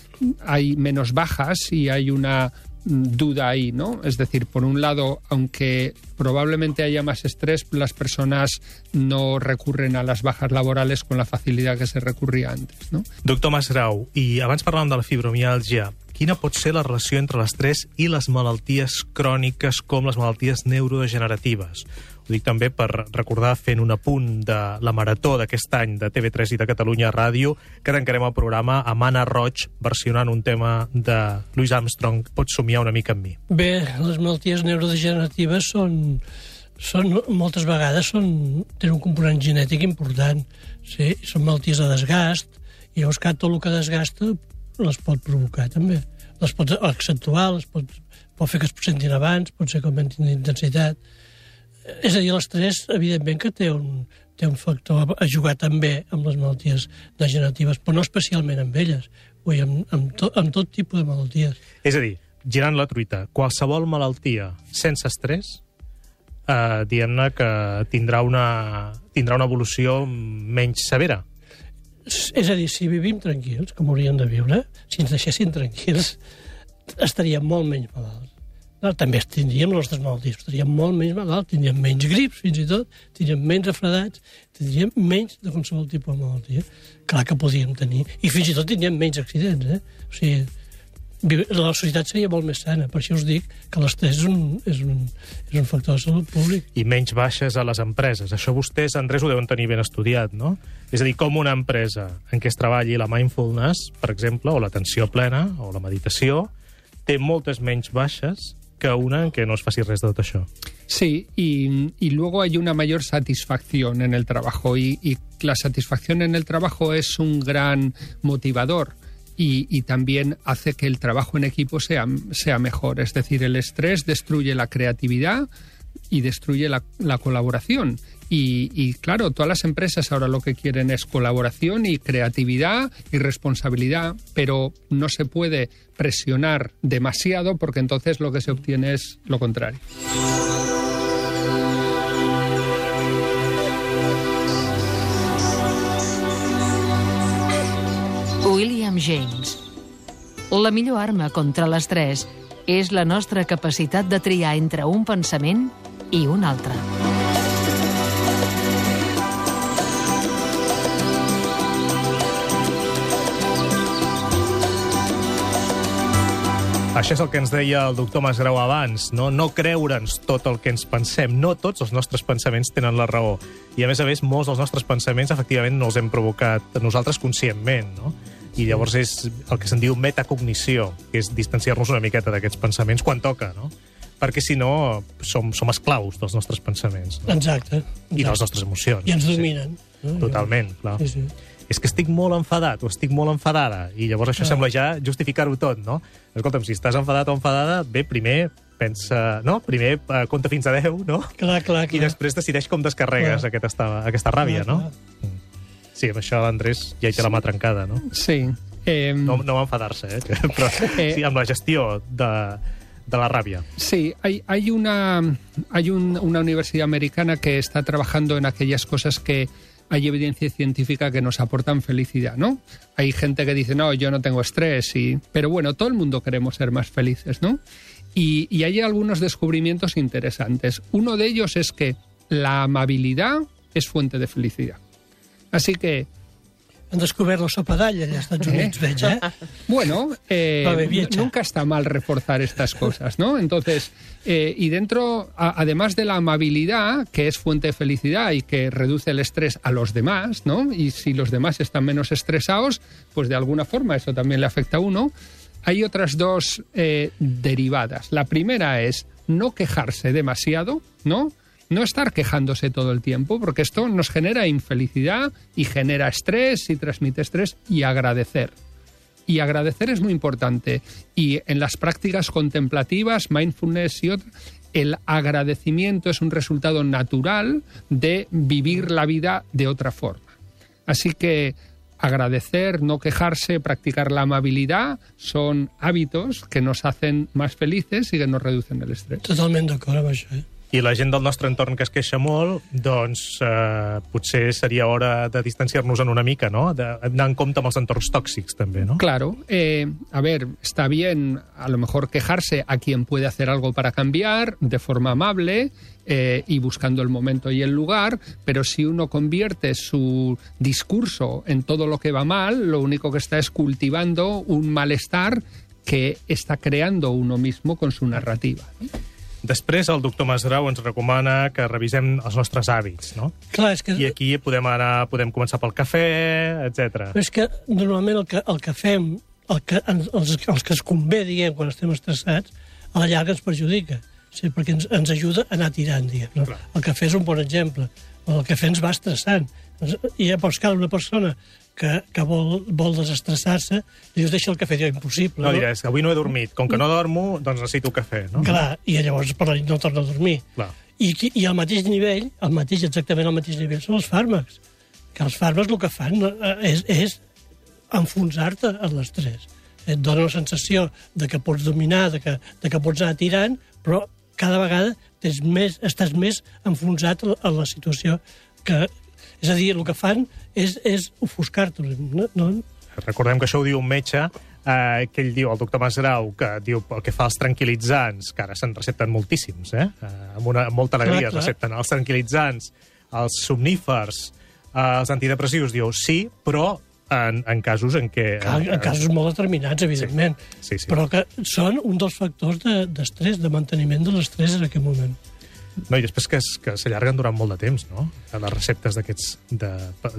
hay menos bajas y hay una duda ahí, ¿no? Es decir, por un lado, aunque probablemente haya más estrés, las personas no recurren a las bajas laborales con la facilidad que se recurría antes, ¿no? Doctor Masgrau, i abans parlàvem de la fibromiàlgia, quina pot ser la relació entre l'estrès i les malalties cròniques com les malalties neurodegeneratives? Ho dic també per recordar fent un apunt de la marató d'aquest any de TV3 i de Catalunya Ràdio, que tancarem el programa amb Anna Roig versionant un tema de Louis Armstrong, Pots somiar una mica amb mi. Bé, les malalties neurodegeneratives són, són moltes vegades són, tenen un component genètic important. Sí, són malalties de desgast, i llavors que tot el que desgasta les pot provocar també. Les pot accentuar, les pot, pot fer que es presentin abans, pot ser que augmentin d'intensitat. És a dir, l'estrès, evidentment que té un, té un factor a jugar també amb les malalties degeneratives, però no especialment amb elles, vull amb, amb, to, amb tot tipus de malalties. És a dir, girant la truita, qualsevol malaltia sense estrès, eh, diguem-ne que tindrà una, tindrà una evolució menys severa. És a dir, si vivim tranquils, com hauríem de viure, si ens deixessin tranquils, estaríem molt menys malalts. No, també tindríem les nostres malalties, estaríem molt menys malalts, tindríem menys grips, fins i tot, tindríem menys refredats, tindríem menys de qualsevol tipus de malaltia. Clar que podríem tenir. I fins i tot tindríem menys accidents, eh? O sigui, la societat seria molt més sana. Per això us dic que l'estrès és, un, és, un, és un factor de salut públic. i menys baixes a les empreses. Això vostès, Andrés, ho deuen tenir ben estudiat, no? És a dir, com una empresa en què es treballi la mindfulness, per exemple, o l'atenció plena, o la meditació, té moltes menys baixes que una en què no es faci res de tot això. Sí, y, y luego hay una mayor satisfacción en el trabajo y, y la satisfacción en el trabajo es un gran motivador y, y también hace que el trabajo en equipo sea, sea mejor. Es decir, el estrés destruye la creatividad y destruye la, la colaboración. Y, y, claro, todas las empresas ahora lo que quieren es colaboración y creatividad y responsabilidad, pero no se puede presionar demasiado porque entonces lo que se obtiene es lo contrario. William James. La millor arma contra l'estrès és la nostra capacitat de triar entre un pensament i un altre. Això és el que ens deia el doctor Masgrau abans, no, no creure'ns tot el que ens pensem. No tots els nostres pensaments tenen la raó. I, a més a més, molts dels nostres pensaments, efectivament, no els hem provocat nosaltres conscientment, no? I llavors és el que se'n diu metacognició, que és distanciar-nos una miqueta d'aquests pensaments quan toca, no? Perquè, si no, som, som esclaus dels nostres pensaments. No? Exacte. I de les nostres emocions. I ens sí. dominen. No? Totalment, clar. Sí, sí. És que estic molt enfadat o estic molt enfadada, i llavors això sembla ja justificar-ho tot, no? Escolta'm, si estàs enfadat o enfadada, bé, primer pensa... No? Primer eh, compta fins a 10, no? Clar, clar, I clar. després decideix com descarregues Clar. aquesta, aquesta ràbia, Clar, no? Sí, amb això l'Andrés ja hi té la mà trencada, no? Sí. Eh, No, no va enfadar-se, eh? Però Eh. sí, amb la gestió de, de la ràbia. Sí, hay, hay, una, hay un- una universidad americana que está trabajando en aquellas cosas que hay evidencia científica que nos aportan felicidad, ¿no? Hay gente que dice, no, yo no tengo estrés, y... pero bueno, todo el mundo queremos ser más felices, ¿no? Y, y hay algunos descubrimientos interesantes. Uno de ellos es que la amabilidad es fuente de felicidad. Así que Han descobert la sopa d'all allà als Estats Units, veig, eh? Bueno, eh, nunca está mal reforzar estas cosas, ¿no? Entonces, eh, y dentro, a- además de la amabilidad, que es fuente de felicidad y que reduce el estrés a los demás, ¿no? Y si los demás están menos estresados, pues de alguna forma eso también le afecta a uno. Hay otras dos eh, derivadas. La primera es no quejarse demasiado, ¿no? No estar quejándose todo el tiempo, porque esto nos genera infelicidad y genera estrés y transmite estrés y agradecer. Y agradecer es muy importante. Y en las prácticas contemplativas, mindfulness y otras, el agradecimiento es un resultado natural de vivir la vida de otra forma. Así que agradecer, no quejarse, practicar la amabilidad son hábitos que nos hacen más felices y que nos reducen el estrés. Totalment d'acord amb això, eh? I la gent del nostre entorn que es queixa molt, doncs eh, potser seria hora de distanciar-nos en una mica, no? D'anar en compte amb els entorns tòxics, també, no? Claro, eh, a ver, está bien a lo mejor quejarse a quien puede hacer algo para cambiar de forma amable eh, y buscando el momento y el lugar, pero si uno convierte su discurso en todo lo que va mal, lo único que está es cultivando un malestar que está creando uno mismo con su narrativa. Després, el doctor Masgrau ens recomana que revisem els nostres hàbits, no? Clar, és que, I aquí podem anar, podem començar pel cafè, etc. però és que normalment el que, el que fem, el que, els, els que es convé, diguem, quan estem estressats, a la llarga ens perjudica. O sigui, perquè ens, ens ajuda a anar tirant, diguem. No? Clar. El cafè és un bon exemple. El cafè ens va estressant. I llavors cal una persona que, que vol, vol desestressar-se, li dius, deixa el cafè, diu, impossible. No diràs, avui no he dormit. Com que no dormo, doncs necessito cafè, no? Clar, i llavors per la nit no torna a dormir. Clar. I, I al mateix nivell, al mateix, exactament al mateix nivell, són els fàrmacs. Que els fàrmacs el que fan eh, és, és enfonsar-te en l'estrès. Et dona la sensació de que pots dominar, de que, de que pots anar tirant, però cada vegada tens més, estàs més enfonsat en la situació que... És a dir, el que fan és, és ofuscar-te. No, no, Recordem que això ho diu un metge, eh, que ell diu, el doctor Masgrau, que diu el que fa els tranquil·litzants, que ara se'n recepten moltíssims, eh? eh amb, una, amb molta alegria Clar, clar. recepten els tranquil·litzants, els somnífers, eh, els antidepressius, diu sí, però en, en casos en què... Clar, eh, en casos molt determinats, evidentment. Sí, sí. Però que són un dels factors de- d'estrès, de, de manteniment de l'estrès en aquest moment. No, i després que, es- que s'allarguen durant molt de temps, no? Les receptes d'aquests... de-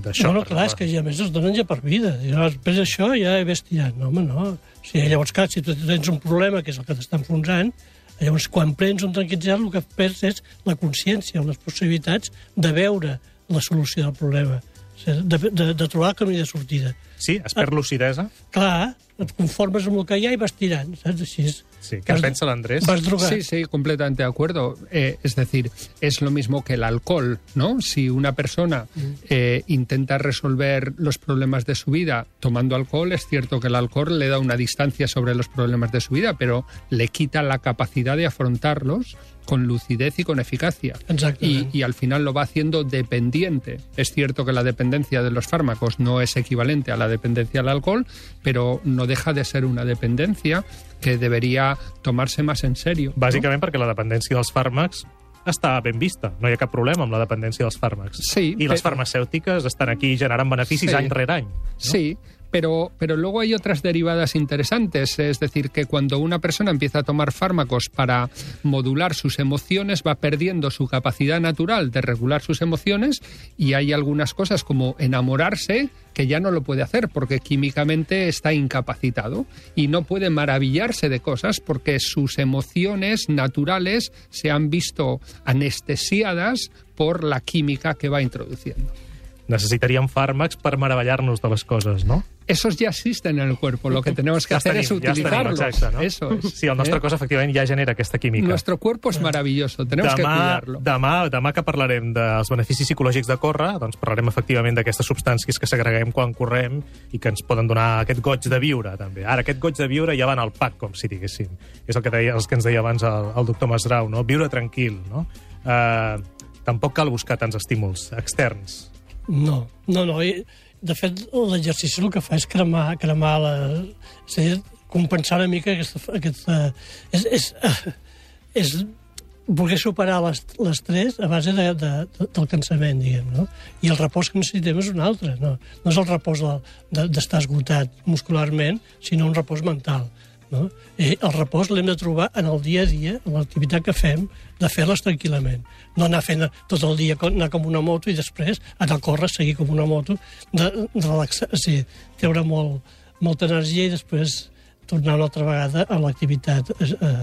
d'això. No, no, clar, és que ja a més es donen ja per vida. I després d'això ja he ves tirant. No, home, no. O sigui, llavors, clar, si tu tens un problema, que és el que t'està enfonsant, llavors, quan prens un tranquil·litzant, el que perds és la consciència, les possibilitats de veure la solució del problema, O de, de, de trobar el camí de sortida. Sí, es perd lucidesa. Clar, et conformes amb el que hi ha i vas tirant, saps? Així és. Sí, en Vas- pensa l'Andrés? Vas drogar. Sí, sí, completamente de acuerdo. Eh, es decir, es lo mismo que el alcohol, ¿no? Si una persona eh, intenta resolver los problemas de su vida tomando alcohol, es cierto que el alcohol le da una distancia sobre los problemas de su vida, pero le quita la capacidad de afrontarlos con lucidez y con eficacia. Y, y al final lo va haciendo dependiente. Es cierto que la dependencia de los fármacos no es equivalente a la dependencia al alcohol, pero no deja de ser una dependencia que debería tomarse más en serio. ¿no? Bàsicament perquè la dependència dels fàrmacs està ben vista. No hi ha cap problema amb la dependència dels fàrmacs. Sí, I les però- farmacèutiques estan aquí generant beneficis Sí. any rere any. Sí, pero, pero luego hay otras derivadas interesantes. Es decir, que cuando una persona empieza a tomar fármacos para modular sus emociones, va perdiendo su capacidad natural de regular sus emociones y hay algunas cosas como enamorarse que ya no lo puede hacer porque químicamente está incapacitado y no puede maravillarse de cosas porque sus emociones naturales se han visto anestesiadas por la química que va introduciendo. Necessitaríem fàrmacs per meravellar-nos de les coses, no? Esos ya existen en el cuerpo, lo que tenemos que Ja hacer els es tenim, ja tenim, exacte, no? Eso es. Sí, el nostre ¿eh? cos efectivament ja genera aquesta química. Nuestro cuerpo es maravilloso, tenemos que demà, cuidarlo. demà, demà que parlarem dels beneficis psicològics de córrer, doncs parlarem efectivament d'aquestes substàncies que segreguem quan correm i que ens poden donar aquest goig de viure, també. Ara, aquest goig de viure ja va en el pack, com si diguéssim. És el que, deia, els que ens deia abans el, el doctor Masdrau, no? Viure tranquil, no? Uh, tampoc cal buscar tants estímuls externs. No, no, no. I, de fet, l'exercici el que fa és cremar, cremar la... És a dir, compensar una mica aquesta... aquesta és, és, és voler superar l'est- l'estrès a base de, de, de, del cansament, diguem, no? I el repòs que necessitem és un altre, no? No és el repòs de- de- d'estar esgotat muscularment, sinó un repòs mental. No? I el repòs l'hem de trobar en el dia a dia, en l'activitat que fem, de fer-les tranquil·lament. No anar fent tot el dia, anar com una moto i després anar a córrer, seguir com una moto, de, de relaxar, o sigui, treure molt, molta energia i després tornar una altra vegada a l'activitat eh,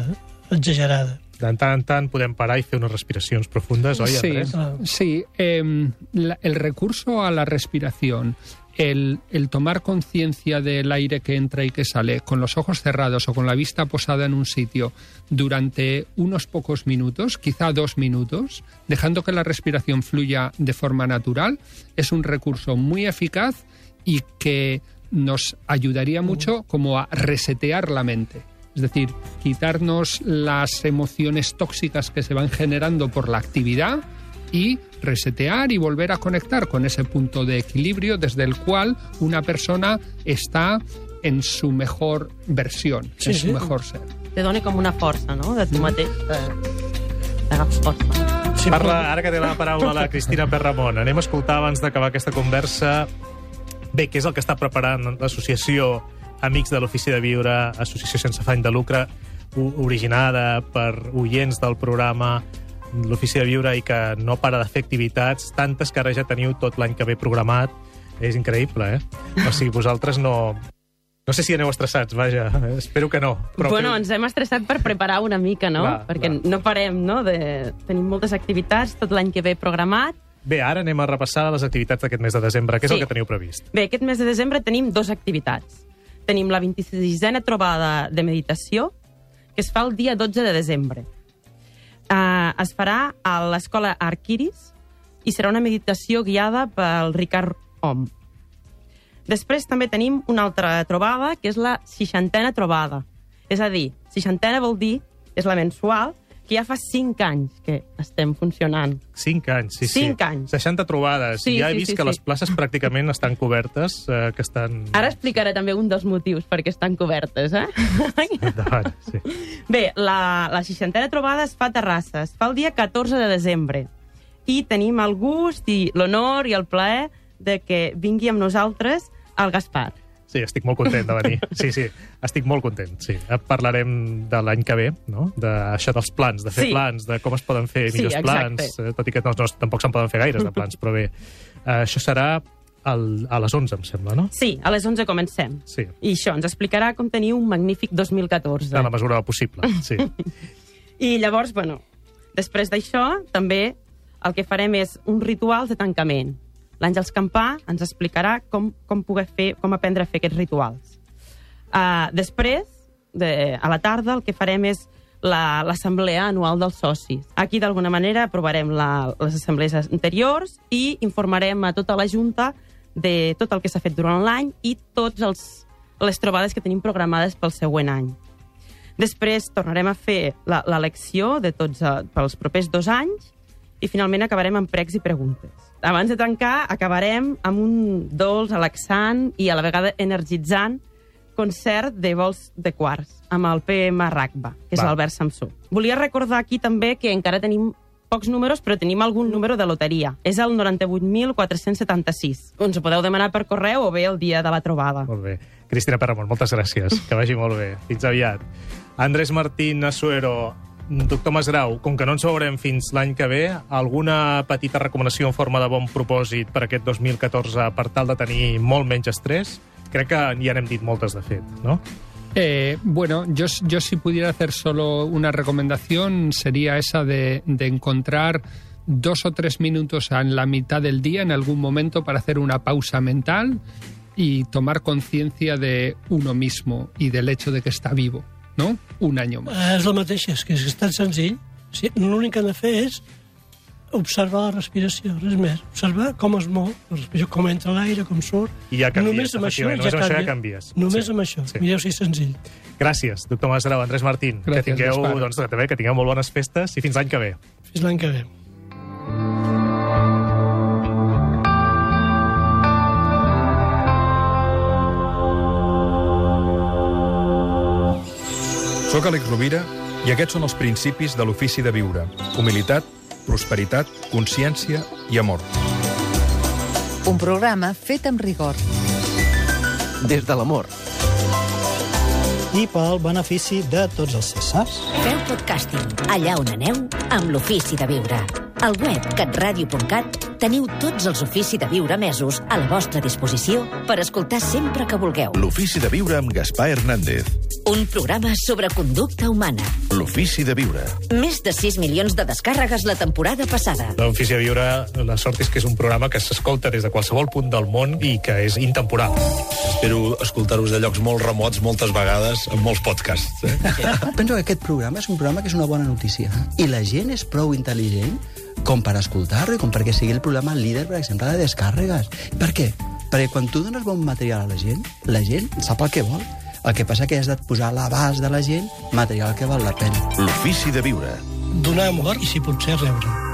exagerada. De tant en tant podem parar i fer unes respiracions profundes, oi, sí, Andrés? Ah. sí. em, la- el recurso a la respiración, el, el tomar conciencia del aire que entra y que sale con los ojos cerrados o con la vista posada en un sitio durante unos pocos minutos, quizá dos minutos, dejando que la respiración fluya de forma natural, es un recurso muy eficaz y que nos ayudaría mucho como a resetear la mente. Es decir, quitarnos las emociones tóxicas que se van generando por la actividad y resetear y volver a conectar con ese punto de equilibrio desde el cual una persona está en su mejor versión, Sí, en sí. su mejor ser. Te dona com una força, no?, de tu mateix. Eh, agafes força. Sí, Parla, ara que té la paraula la Cristina Perramon, anem a escoltar abans d'acabar aquesta conversa bé, què és el que està preparant l'associació Amics de l'Ofici de Viure, associació sense afany de lucre, originada per oients del programa l'Ofici de Viure i que no para de fer activitats, tantes que ara ja teniu tot l'any que ve programat. És increïble, eh? O sigui, vosaltres no... No sé si aneu estressats, vaja, espero que no. Però bueno, que- ens hem estressat per preparar una mica, no? Clar, Perquè clar. no parem, no? De... Tenim moltes activitats tot l'any que ve programat. Bé, ara anem a repassar les activitats d'aquest mes de desembre. Què és Sí. el que teniu previst? Bé, aquest mes de desembre tenim dos activitats. Tenim la 26a trobada de meditació, que es fa el dia 12 de desembre. Uh, es farà a l'escola Arquiris i serà una meditació guiada pel Ricard Om. Després també tenim una altra trobada, que és la seixantena trobada. És a dir, seixantena vol dir, és la mensual, que ja fa cinc anys que estem funcionant. Cinc anys, sí, sí. Cinc anys. 60 trobades. Sí, ja he sí, vist sí, que sí. les places pràcticament estan cobertes, eh, que estan... Ara explicaré també un dels motius perquè estan cobertes, eh? Endavant, sí. Bé, la, la seixantena trobada es fa a Terrassa, es fa el dia 14 de desembre. I tenim el gust i l'honor i el plaer de que vingui amb nosaltres el Gaspar. Sí, estic molt content de venir. Sí, sí, estic molt content, sí. Eh, Parlarem de l'any que ve, no? D'això dels plans, de fer Sí. plans, de com es poden fer Sí, millors exacte. plans, eh, tot i que no, no, tampoc se'n poden fer gaires de plans, però bé. Eh, això serà al, a les 11, em sembla, no? Sí, a les 11 comencem. Sí, I això ens explicarà com tenir un magnífic 2014. en la mesura del possible, sí. I llavors, bueno, després d'això, també el que farem és un ritual de tancament. l'Àngels Campà ens explicarà com, com poder fer, com aprendre a fer aquests rituals. Uh, després, de, a la tarda, el que farem és la- l'assemblea anual dels socis. Aquí, d'alguna manera, aprovarem la, les assemblees anteriors i informarem a tota la Junta de tot el que s'ha fet durant l'any i tots els, les trobades que tenim programades pel següent any. Després tornarem a fer la- l'elecció de tots eh, pels propers dos anys i finalment acabarem amb pregs i preguntes. Abans de tancar, acabarem amb un dolç relaxant i a la vegada energitzant concert de vols de quarts amb el PM Ragba, que és l'Albert Samsó. Volia recordar aquí també que encara tenim pocs números, però tenim algun número de loteria. És el 98.476. Ens ho podeu demanar per correu o bé el dia de la trobada. Molt bé. Cristina Perramon, moltes gràcies. Que vagi molt bé. Fins aviat. Andrés Martín Asuero, doctor Masgrau, com que no ens veurem fins l'any que ve, alguna petita recomanació en forma de bon propòsit per aquest 2014 per tal de tenir molt menys estrès? Crec que ja n'hem dit moltes, de fet, no? Eh, bueno, yo, yo si pudiera hacer solo una recomendación sería esa de, de encontrar dos o tres minutos en la mitad del día, en algún momento, para hacer una pausa mental y tomar conciencia de uno mismo y del hecho de que está vivo, ¿no? Un año más. Eh, És la mateixa, és que és tan senzill. Sí, L'únic que han de fer és observar la respiració, res més. Observar com es mou, la respiració, com entra l'aire, com surt. I ja canvies, Només amb això ja només amb això ja canvia. canvies. Només Sí, amb això. sí. Mireu si és senzill. Gràcies, doctor Masgrau, Andrés Martín. Gràcies, que tingueu, doncs, que, també, que tingueu molt bones festes i fins l'any que ve. Fins l'any que ve. Soc Àlex Rovira i aquests són els principis de l'ofici de viure. Humilitat, prosperitat, consciència i amor. Un programa fet amb rigor. Des de l'amor. i pel benefici de tots els Cèsars. Feu podcasting allà on aneu amb l'ofici de viure. Al web catradio.cat teniu tots els ofici de viure mesos a la vostra disposició per escoltar sempre que vulgueu. L'ofici de viure amb Gaspar Hernández. Un programa sobre conducta humana. L'ofici de viure. Més de 6 milions de descàrregues la temporada passada. L'Ofici de Viure, la sort és que és un programa que s'escolta des de qualsevol punt del món i que és intemporal. Espero escoltar-vos de llocs molt remots moltes vegades, amb molts podcasts. Eh? Penso que aquest programa és un programa que és una bona notícia. I la gent és prou intel·ligent com per escoltar-lo i com perquè sigui el programa líder, per exemple, de descàrregues. Per què? Perquè quan tu dones bon material a la gent, la gent sap el que vol. El que passa que has de posar a l'abast de la gent material que val la pena. L'ofici de viure. Donar amor i, si pot ser, rebre.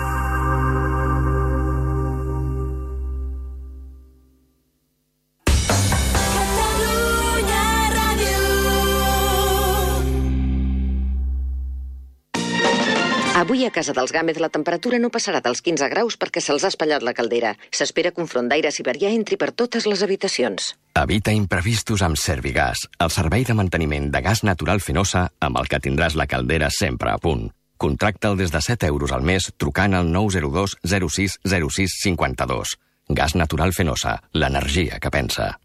Avui a casa dels Gámez la temperatura no passarà dels 15 graus perquè se'ls ha espatllat la caldera. S'espera que un front d'aire siberià entri per totes les habitacions. Evita imprevistos amb Servigas, el servei de manteniment de gas natural fenosa amb el que tindràs la caldera sempre a punt. Contracta'l des de 7 euros al mes trucant al 902 06 06 52. Gas natural fenosa, l'energia que pensa.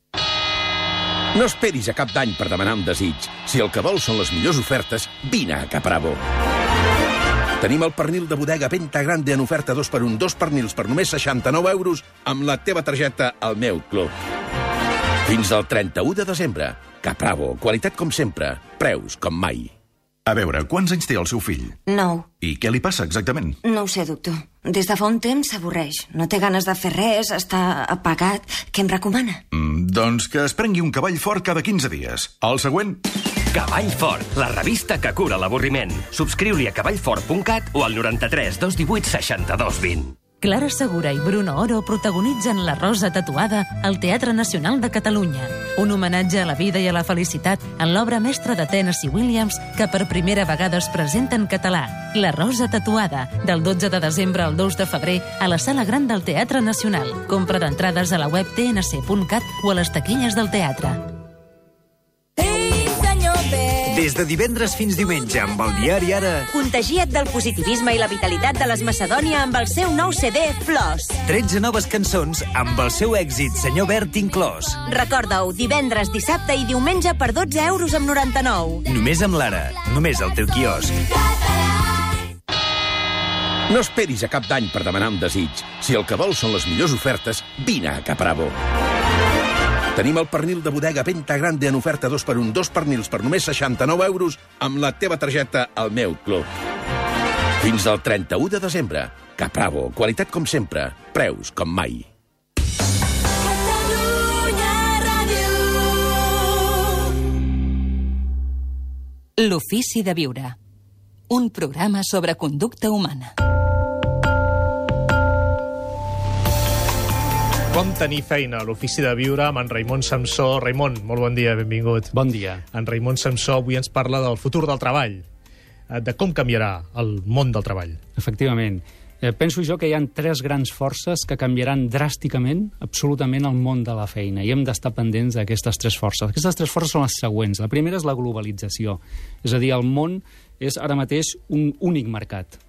No esperis a cap d'any per demanar un desig. Si el que vols són les millors ofertes, vine a Capravo. Tenim el pernil de bodega Venta Grande en oferta 2 per 1, dos pernils per només 69 euros amb la teva targeta al meu club. Fins al 31 de desembre. Capravo, qualitat com sempre, preus com mai. A veure, quants anys té el seu fill? Nou. I què li passa exactament? No ho sé, doctor. Des de fa un temps s'avorreix. No té ganes de fer res, està apagat. Què em recomana? Mm, doncs que es prengui un cavall fort cada 15 dies. El següent... Cavall Fort, la revista que cura l'avorriment. Subscriu-li a cavallfort.cat o al 93 218 62 20. Clara Segura i Bruno Oro protagonitzen La Rosa Tatuada al Teatre Nacional de Catalunya. Un homenatge a la vida i a la felicitat en l'obra mestra de Tennessee Williams que per primera vegada es presenta en català. La Rosa Tatuada, del 12 de desembre al 2 de febrer a la Sala Gran del Teatre Nacional. Compra d'entrades a la web tnc.cat o a les taquilles del teatre. Des de divendres fins diumenge amb el diari Ara, Contagia't del positivisme i la vitalitat de les Macedònia amb el seu nou CD Flors. 13 noves cançons amb el seu èxit Senyor Bert inclòs. Recorda-ho, divendres, dissabte i diumenge per 12 euros amb 99. Només amb l'Ara, només al teu quiosc. No esperis a cap d'any per demanar un desig. Si el que vols són les millors ofertes, vine a Capravo. Tenim el pernil de bodega Venta Grande en oferta 2 per 1, dos pernils per només 69 euros amb la teva targeta al meu club. Fins al 31 de desembre. Capravo, qualitat com sempre, preus com mai. L'ofici de viure. Un programa sobre conducta humana. Com tenir feina a l'ofici de viure amb en Raimon Samsó. Raimon, molt bon dia, benvingut. Bon dia. En Raimon Samsó avui ens parla del futur del treball, eh, de com canviarà el món del treball. Efectivament. Eh, penso jo que hi ha tres grans forces que canviaran dràsticament, absolutament, el món de la feina, i hem d'estar pendents d'aquestes tres forces. Aquestes tres forces són les següents. La primera és la globalització, és a dir, el món és ara mateix un únic mercat.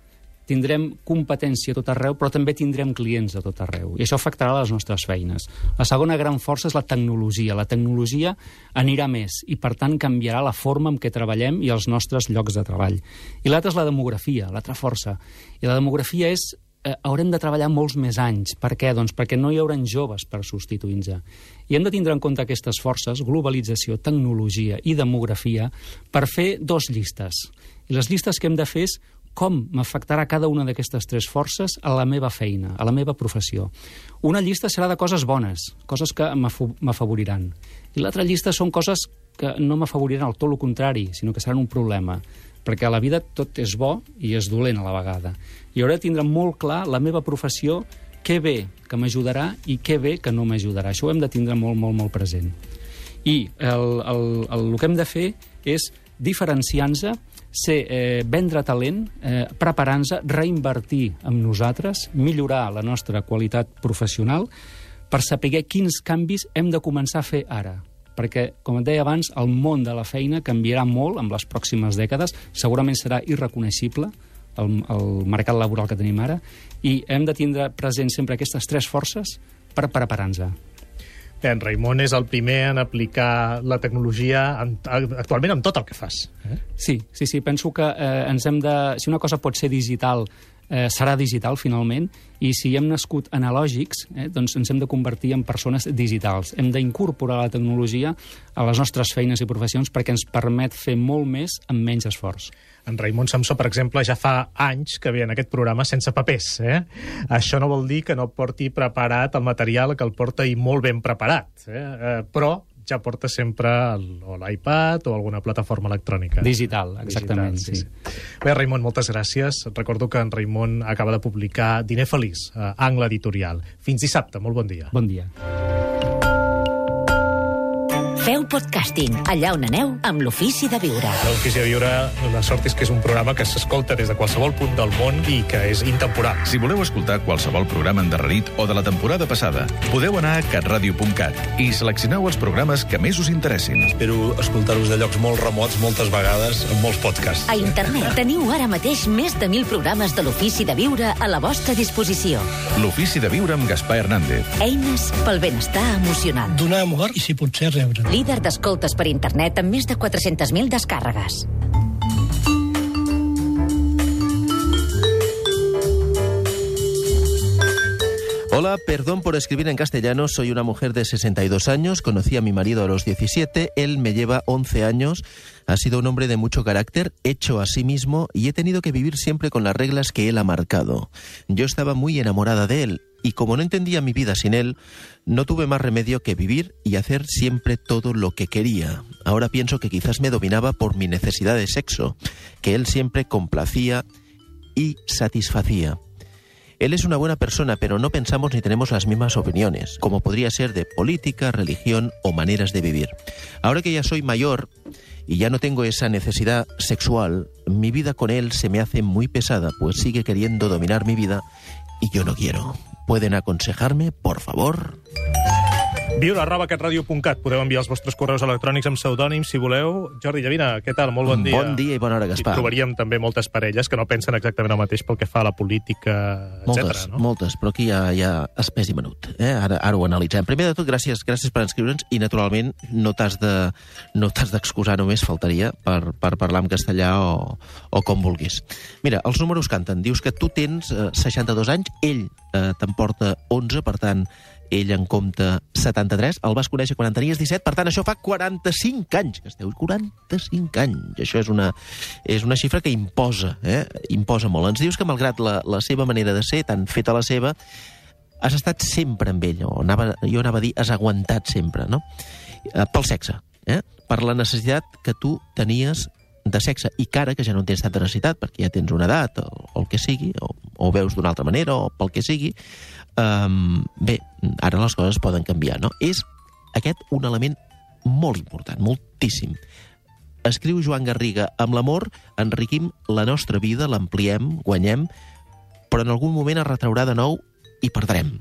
Tindrem competència a tot arreu, però també tindrem clients a tot arreu, i això afectarà les nostres feines. La segona gran força és la tecnologia. La tecnologia anirà més, i per tant canviarà la forma en què treballem i els nostres llocs de treball. I l'altra és la demografia, l'altra força. I la demografia és eh, haurem de treballar molts més anys. Per què? Doncs perquè no hi haurà joves per substituir-nos. I hem de tindre en compte aquestes forces, globalització, tecnologia i demografia, per fer dos llistes. I les llistes que hem de fer és com m'afectarà cada una d'aquestes tres forces a la meva feina, a la meva professió. Una llista serà de coses bones, coses que m'afavoriran. I l'altra llista són coses que no m'afavoriran al tot el contrari, sinó que seran un problema perquè a la vida tot és bo i és dolent a la vegada. I hauré de tindre molt clar la meva professió, què bé que m'ajudarà i què bé que no m'ajudarà. Això ho hem de tindre molt, molt, molt present. I el, el, el, el que hem de fer és diferenciar-nos, ser, eh, vendre talent, eh, preparar-nos, reinvertir en nosaltres, millorar la nostra qualitat professional per saber quins canvis hem de començar a fer ara. Perquè, com et deia abans, el món de la feina canviarà molt en les pròximes dècades, segurament serà irreconeixible el, el mercat laboral que tenim ara, i hem de tindre present sempre aquestes tres forces per preparar-nos. En Raimon és el primer en aplicar la tecnologia en, actualment en tot el que fas. Eh? Sí, sí, sí, penso que eh, ens hem de... Si una cosa pot ser digital eh, serà digital finalment, i si hem nascut analògics, eh, doncs ens hem de convertir en persones digitals. Hem d'incorporar la tecnologia a les nostres feines i professions perquè ens permet fer molt més amb menys esforç. En Raimon Samsó, per exemple, ja fa anys que ve en aquest programa sense papers. Eh? Això no vol dir que no porti preparat el material, que el porta i molt ben preparat. Eh? Eh, però ja porta sempre l'iPad o alguna plataforma electrònica. Digital, exactament, Digital, sí. sí. Bé, Raimon, moltes gràcies. Recordo que en Raimon acaba de publicar Diner Feliç, a Angle Editorial. Fins dissabte, molt bon dia. Bon dia. Podcasting allà on aneu amb l'Ofici de Viure. L'Ofici de Viure, la sort és que és un programa que s'escolta des de qualsevol punt del món i que és intemporal. Si voleu escoltar qualsevol programa endarrerit o de la temporada passada, podeu anar a catradio.cat i seleccioneu els programes que més us interessin. Espero escoltar-vos de llocs molt remots moltes vegades amb molts podcasts. A internet teniu ara mateix més de 1.000 programes de l'Ofici de Viure a la vostra disposició. L'Ofici de Viure amb Gaspar Hernández. Eines pel benestar emocional. Donar amor i, si pot ser, rebre. Líder d'escoltes internet amb més de 400.000 descàrregues. Hola, perdón por escribir en castellano. Soy una mujer de 62 años. Conocí a mi marido a los 17. Él me lleva 11 años. Ha sido un hombre de mucho carácter, hecho a sí mismo, y he tenido que vivir siempre con las reglas que él ha marcado. Yo estaba muy enamorada de él, y como no entendía mi vida sin él, no tuve más remedio que vivir y hacer siempre todo lo que quería. Ahora pienso que quizás me dominaba por mi necesidad de sexo, que él siempre complacía y satisfacía. Él es una buena persona, pero no pensamos ni tenemos las mismas opiniones, como podría ser de política, religión o maneras de vivir. Ahora que ya soy mayor y ya no tengo esa necesidad sexual, mi vida con él se me hace muy pesada, pues sigue queriendo dominar mi vida y yo no quiero. ¿Pueden aconsejarme, por favor? Viure arroba catradio.cat. Podeu enviar els vostres correus electrònics amb pseudònims, si voleu. Jordi Llavina, què tal? Molt bon dia. Bon dia i bona hora, Gaspar. I trobaríem també moltes parelles que no pensen exactament el mateix pel que fa a la política, Moltes, no? moltes, però aquí hi ha, hi ha espès i menut. Eh? Ara, ara ho analitzem. Primer de tot, gràcies gràcies per inscriure'ns i, naturalment, no t'has de, no t'has d'excusar només, faltaria, per, per parlar en castellà o, o com vulguis. Mira, els números canten. Dius que tu tens eh, 62 anys, ell eh, te'n porta 11, per tant, ell en compta 73, el vas conèixer quan en tenies 17, per tant, això fa 45 anys que esteu. 45 anys. Això és una, és una xifra que imposa, eh? imposa molt. Ens dius que, malgrat la, la seva manera de ser, tan feta la seva, has estat sempre amb ell, o anava, jo anava a dir, has aguantat sempre, no? Eh, pel sexe, eh? per la necessitat que tu tenies de sexe, i que ara que ja no en tens tanta necessitat, perquè ja tens una edat, o, o el que sigui, o, o veus d'una altra manera, o pel que sigui, um, bé, ara les coses poden canviar, no? És aquest un element molt important, moltíssim. Escriu Joan Garriga, amb l'amor enriquim la nostra vida, l'ampliem, guanyem, però en algun moment es retraurà de nou i perdrem.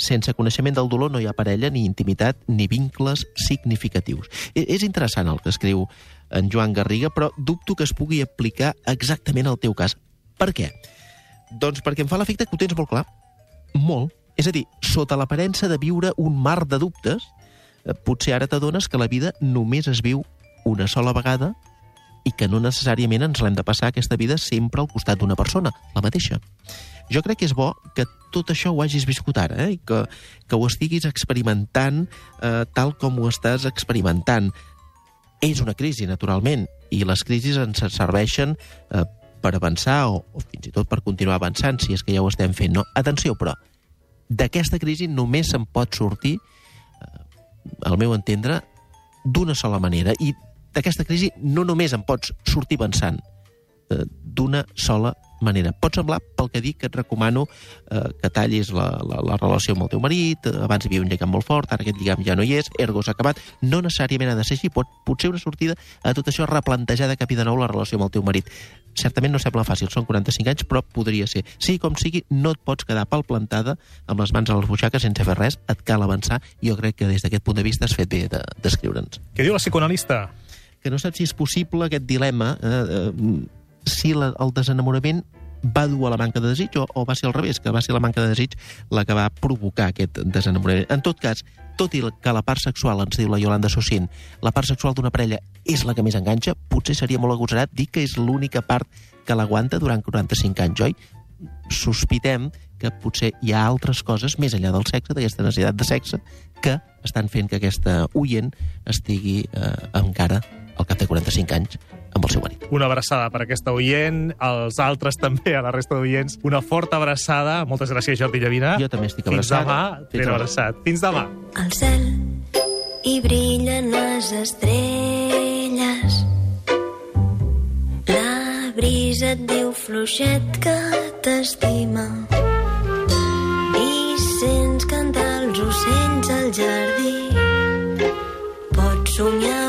Sense coneixement del dolor no hi ha parella, ni intimitat, ni vincles significatius. És interessant el que escriu en Joan Garriga, però dubto que es pugui aplicar exactament al teu cas. Per què? Doncs perquè em fa l'efecte que ho tens molt clar. Molt. És a dir, sota l'aparença de viure un mar de dubtes, eh, potser ara t'adones que la vida només es viu una sola vegada i que no necessàriament ens l'hem de passar aquesta vida sempre al costat d'una persona, la mateixa. Jo crec que és bo que tot això ho hagis viscut ara, eh? i que, que ho estiguis experimentant eh, tal com ho estàs experimentant. És una crisi, naturalment, i les crisis ens serveixen eh, per avançar o, o fins i tot per continuar avançant, si és que ja ho estem fent. No? Atenció, però, d'aquesta crisi només se'n pot sortir, eh, al meu entendre, d'una sola manera. I d'aquesta crisi no només en pots sortir avançant, eh, d'una sola manera. Pot semblar, pel que dic, que et recomano eh, que tallis la, la, la relació amb el teu marit, eh, abans hi havia un lligam molt fort, ara aquest lligam ja no hi és, ergo s'ha acabat. No necessàriament ha de ser així, pot, potser una sortida a tot això replantejar de cap i de nou la relació amb el teu marit. Certament no sembla fàcil, són 45 anys, però podria ser. Sí, com sigui, no et pots quedar pal plantada amb les mans a les butxaques sense fer res, et cal avançar, i jo crec que des d'aquest punt de vista has fet bé de- d'escriure'ns. Què diu la psicoanalista? que no saps si és possible aquest dilema, eh, eh, si la, el desenamorament va dur a la manca de desig o, o va ser al revés, que va ser la manca de desig la que va provocar aquest desenamorament. En tot cas, tot i que la part sexual, ens diu la Yolanda Socint, la part sexual d'una parella és la que més enganxa, potser seria molt agosarat dir que és l'única part que l'aguanta durant 45 anys, oi? Sospitem que potser hi ha altres coses més enllà del sexe, d'aquesta necessitat de sexe, que estan fent que aquesta oient estigui eh, encara al cap de 45 anys amb el seu marit. Una abraçada per aquesta oient, als altres també, a la resta d'oients. Una forta abraçada. Moltes gràcies, Jordi Llavina. Jo també estic Fins abraçat. demà. Fins Ben demà. abraçat. Fins demà. al cel i brillen les estrelles. La brisa et diu fluixet que t'estima i sents cantar els ocells al jardí. Pots somiar